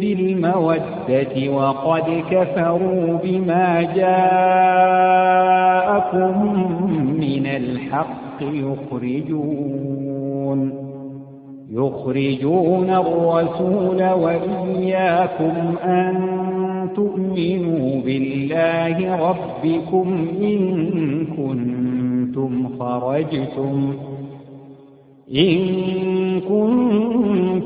بالمودة وقد كفروا بما جاءكم من الحق يخرجون يخرجون الرسول وإياكم أن تؤمنوا بالله ربكم إن كنتم خرجتم إن كنتم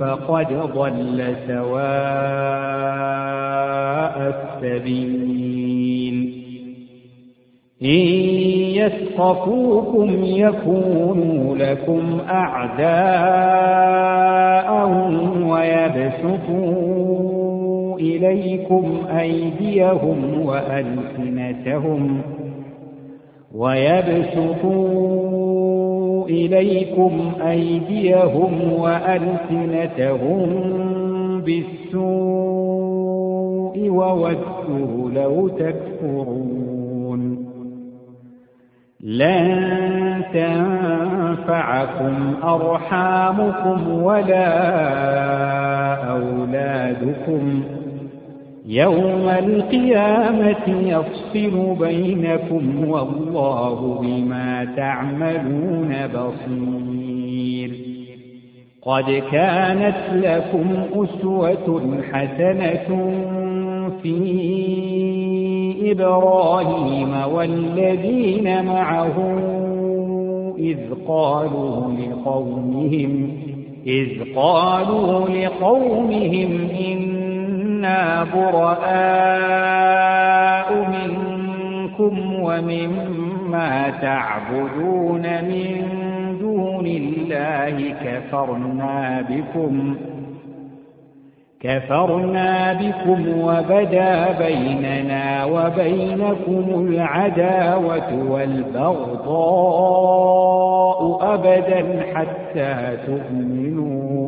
فقد ضل سواء السبيل. إن يثقفوكم يكونوا لكم أعداء ويبسطوا إليكم أيديهم وألسنتهم ويبسطوا إليكم أيديهم وألسنتهم بالسوء وودوا لو تكفرون. لن تنفعكم أرحامكم ولا أولادكم. يوم القيامة يفصل بينكم والله بما تعملون بصير. قد كانت لكم أسوة حسنة في إبراهيم والذين معه إذ قالوا لقومهم إذ قالوا لقومهم إنا براء منكم ومما تعبدون من دون الله كفرنا بكم كفرنا بكم وبدا بيننا وبينكم العداوة والبغضاء أبدا حتى تؤمنوا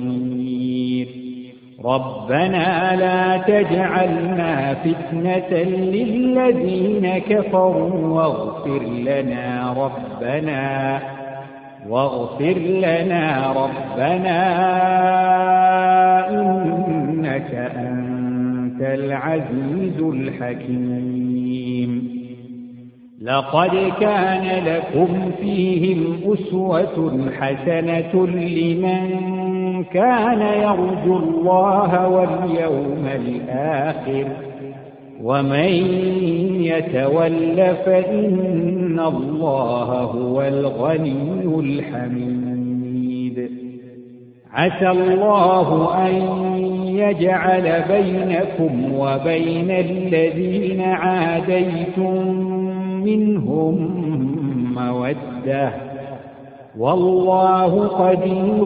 ربنا لا تجعلنا فتنة للذين كفروا واغفر لنا ربنا واغفر لنا ربنا إنك أنت العزيز الحكيم. لقد كان لكم فيهم أسوة حسنة لمن كان يرجو الله واليوم الآخر. ومن يتول فإن الله هو الغني الحميد. عسى الله أن يجعل بينكم وبين الذين عاديتم منهم مودة. والله قدير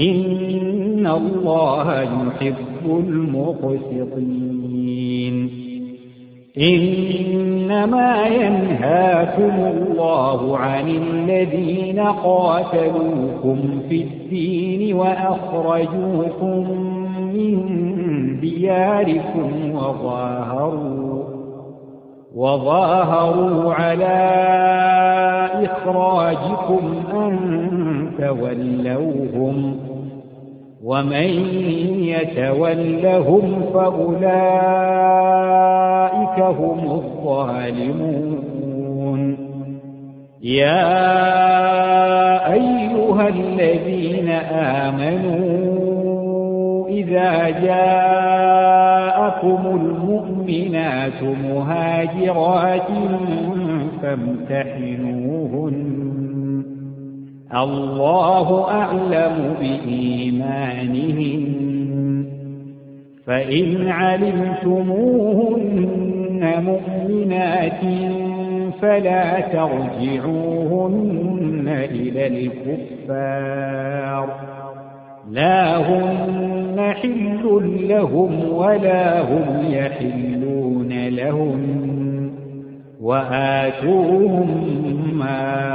إن الله يحب المقسطين إنما ينهاكم الله عن الذين قاتلوكم في الدين وأخرجوكم من دياركم وظاهروا وظاهروا على إخراجكم أن تولوهم ومن يتولهم فأولئك هم الظالمون. يا أيها الذين آمنوا إذا جاءكم المؤمنات مهاجرات فامتحنوهن. الله أعلم بإيمانهن فإن علمتموهن مؤمنات فلا ترجعوهن إلى الكفار. لا هن حل لهم ولا هم يحلون لهم. وآتوهم ما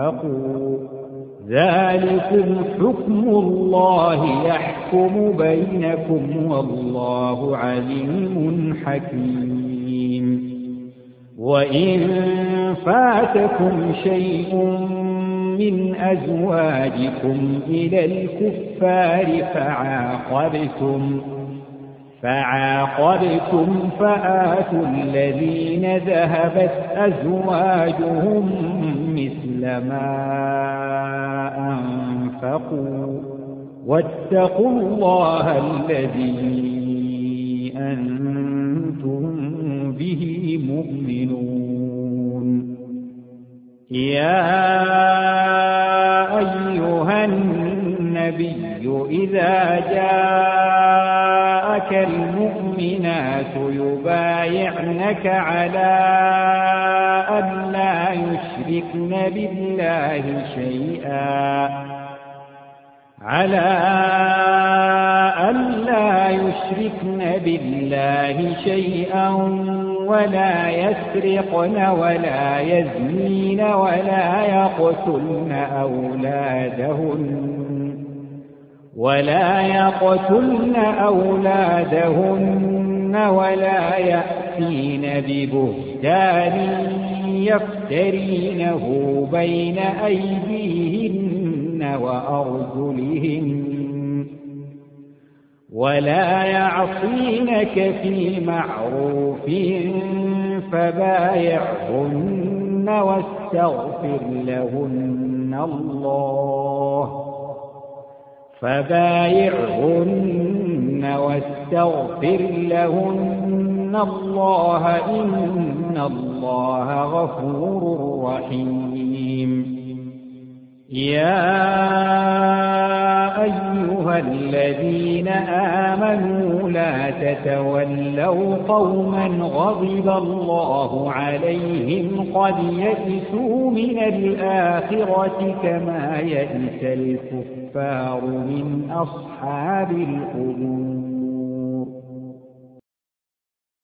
أنفقوا ذلكم حكم الله يحكم بينكم والله عليم حكيم. وإن فاتكم شيء من أزواجكم إلى الكفار فعاقبتم فعاقبتم فآتوا الذين ذهبت أزواجهم مثل ما أنفقوا واتقوا الله الذي أنتم به مؤمنون. يا أيها النبي إذا جاءك المؤمنات يبايعنك على أن لا يشركن بالله شيئا. على أن لا يشركن بالله شيئا ولا يسرقن ولا يزنين ولا يقتلن أولادهن ولا يقتلن أولادهن ولا يأتين ببهتان يفترينه بين أيديهن وأرجلهن ولا يعصينك في معروف فبايعهن واستغفر لهن الله فبايعهن واستغفر لهن الله إن الله غفور رحيم. يا أيها الذين آمنوا لا تتولوا قوما غضب الله عليهم قد يئسوا من الآخرة كما يئس الكفار من أصحاب القبور.